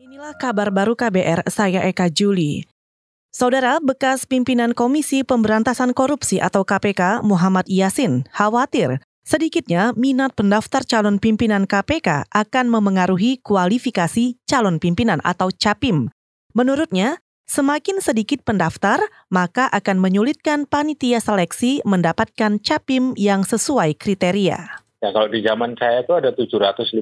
Inilah kabar baru KBR, saya Eka Juli. Saudara bekas pimpinan Komisi Pemberantasan Korupsi atau KPK Muhammad Yasin khawatir sedikitnya minat pendaftar calon pimpinan KPK akan memengaruhi kualifikasi calon pimpinan atau CAPIM. Menurutnya, semakin sedikit pendaftar, maka akan menyulitkan panitia seleksi mendapatkan CAPIM yang sesuai kriteria. Ya kalau di zaman saya itu ada 755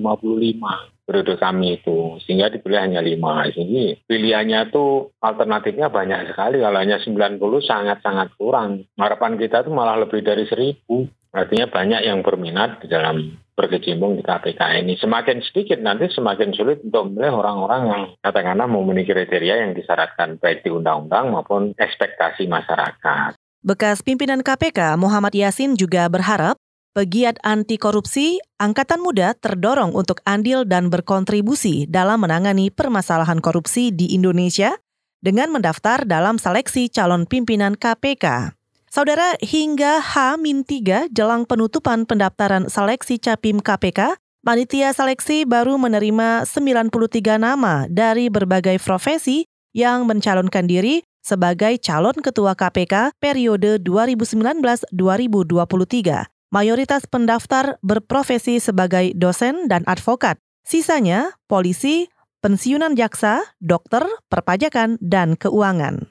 periode kami itu, sehingga dipilih hanya 5. Ini pilihannya tuh alternatifnya banyak sekali, kalau hanya 90 sangat-sangat kurang. Harapan kita itu malah lebih dari 1000. Artinya banyak yang berminat di dalam berkecimpung di KPK ini. Semakin sedikit nanti semakin sulit untuk memilih orang-orang yang katakanlah memenuhi kriteria yang disyaratkan baik di undang-undang maupun ekspektasi masyarakat. Bekas pimpinan KPK Muhammad Yasin juga berharap Pegiat anti korupsi, Angkatan Muda terdorong untuk andil dan berkontribusi dalam menangani permasalahan korupsi di Indonesia dengan mendaftar dalam seleksi calon pimpinan KPK. Saudara, hingga H-3 jelang penutupan pendaftaran seleksi Capim KPK, panitia seleksi baru menerima 93 nama dari berbagai profesi yang mencalonkan diri sebagai calon ketua KPK periode 2019-2023. Mayoritas pendaftar berprofesi sebagai dosen dan advokat. Sisanya polisi, pensiunan jaksa, dokter, perpajakan, dan keuangan.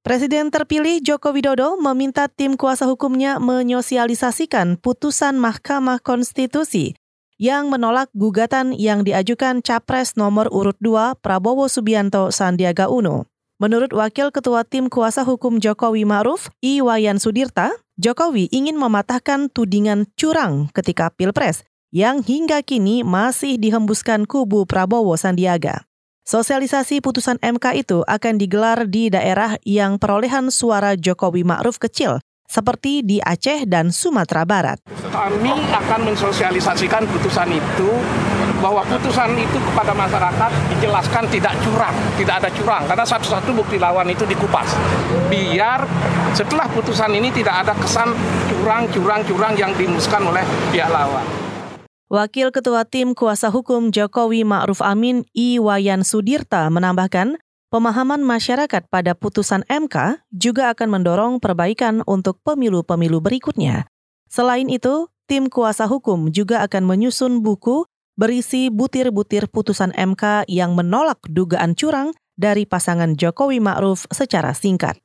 Presiden terpilih Joko Widodo meminta tim kuasa hukumnya menyosialisasikan putusan Mahkamah Konstitusi yang menolak gugatan yang diajukan Capres nomor urut 2 Prabowo Subianto Sandiaga Uno. Menurut Wakil Ketua Tim Kuasa Hukum Jokowi Ma'ruf, Iwayan Sudirta, Jokowi ingin mematahkan tudingan curang ketika Pilpres yang hingga kini masih dihembuskan kubu Prabowo Sandiaga. Sosialisasi putusan MK itu akan digelar di daerah yang perolehan suara Jokowi Ma'ruf kecil, seperti di Aceh dan Sumatera Barat. Kami akan mensosialisasikan putusan itu bahwa putusan itu kepada masyarakat dijelaskan tidak curang, tidak ada curang karena satu-satu bukti lawan itu dikupas. Biar setelah putusan ini tidak ada kesan curang, curang, curang yang dimuskan oleh pihak lawan. Wakil Ketua Tim Kuasa Hukum Jokowi Ma'ruf Amin Iwayan Sudirta menambahkan, pemahaman masyarakat pada putusan MK juga akan mendorong perbaikan untuk pemilu-pemilu berikutnya. Selain itu, tim kuasa hukum juga akan menyusun buku berisi butir-butir putusan MK yang menolak dugaan curang dari pasangan Jokowi Ma'ruf secara singkat.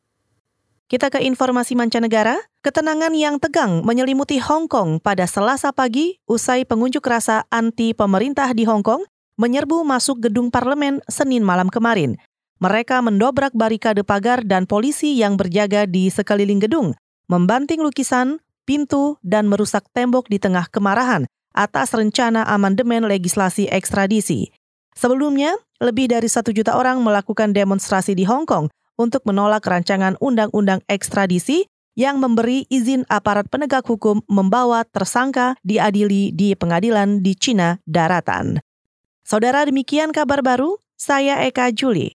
Kita ke informasi mancanegara. Ketenangan yang tegang menyelimuti Hong Kong pada Selasa pagi usai pengunjuk rasa anti pemerintah di Hong Kong menyerbu masuk gedung parlemen Senin malam kemarin. Mereka mendobrak barikade pagar dan polisi yang berjaga di sekeliling gedung, membanting lukisan, pintu, dan merusak tembok di tengah kemarahan atas rencana amandemen legislasi ekstradisi. Sebelumnya, lebih dari satu juta orang melakukan demonstrasi di Hong Kong untuk menolak rancangan undang-undang ekstradisi yang memberi izin aparat penegak hukum membawa tersangka diadili di pengadilan di Cina daratan. Saudara demikian kabar baru, saya Eka Juli.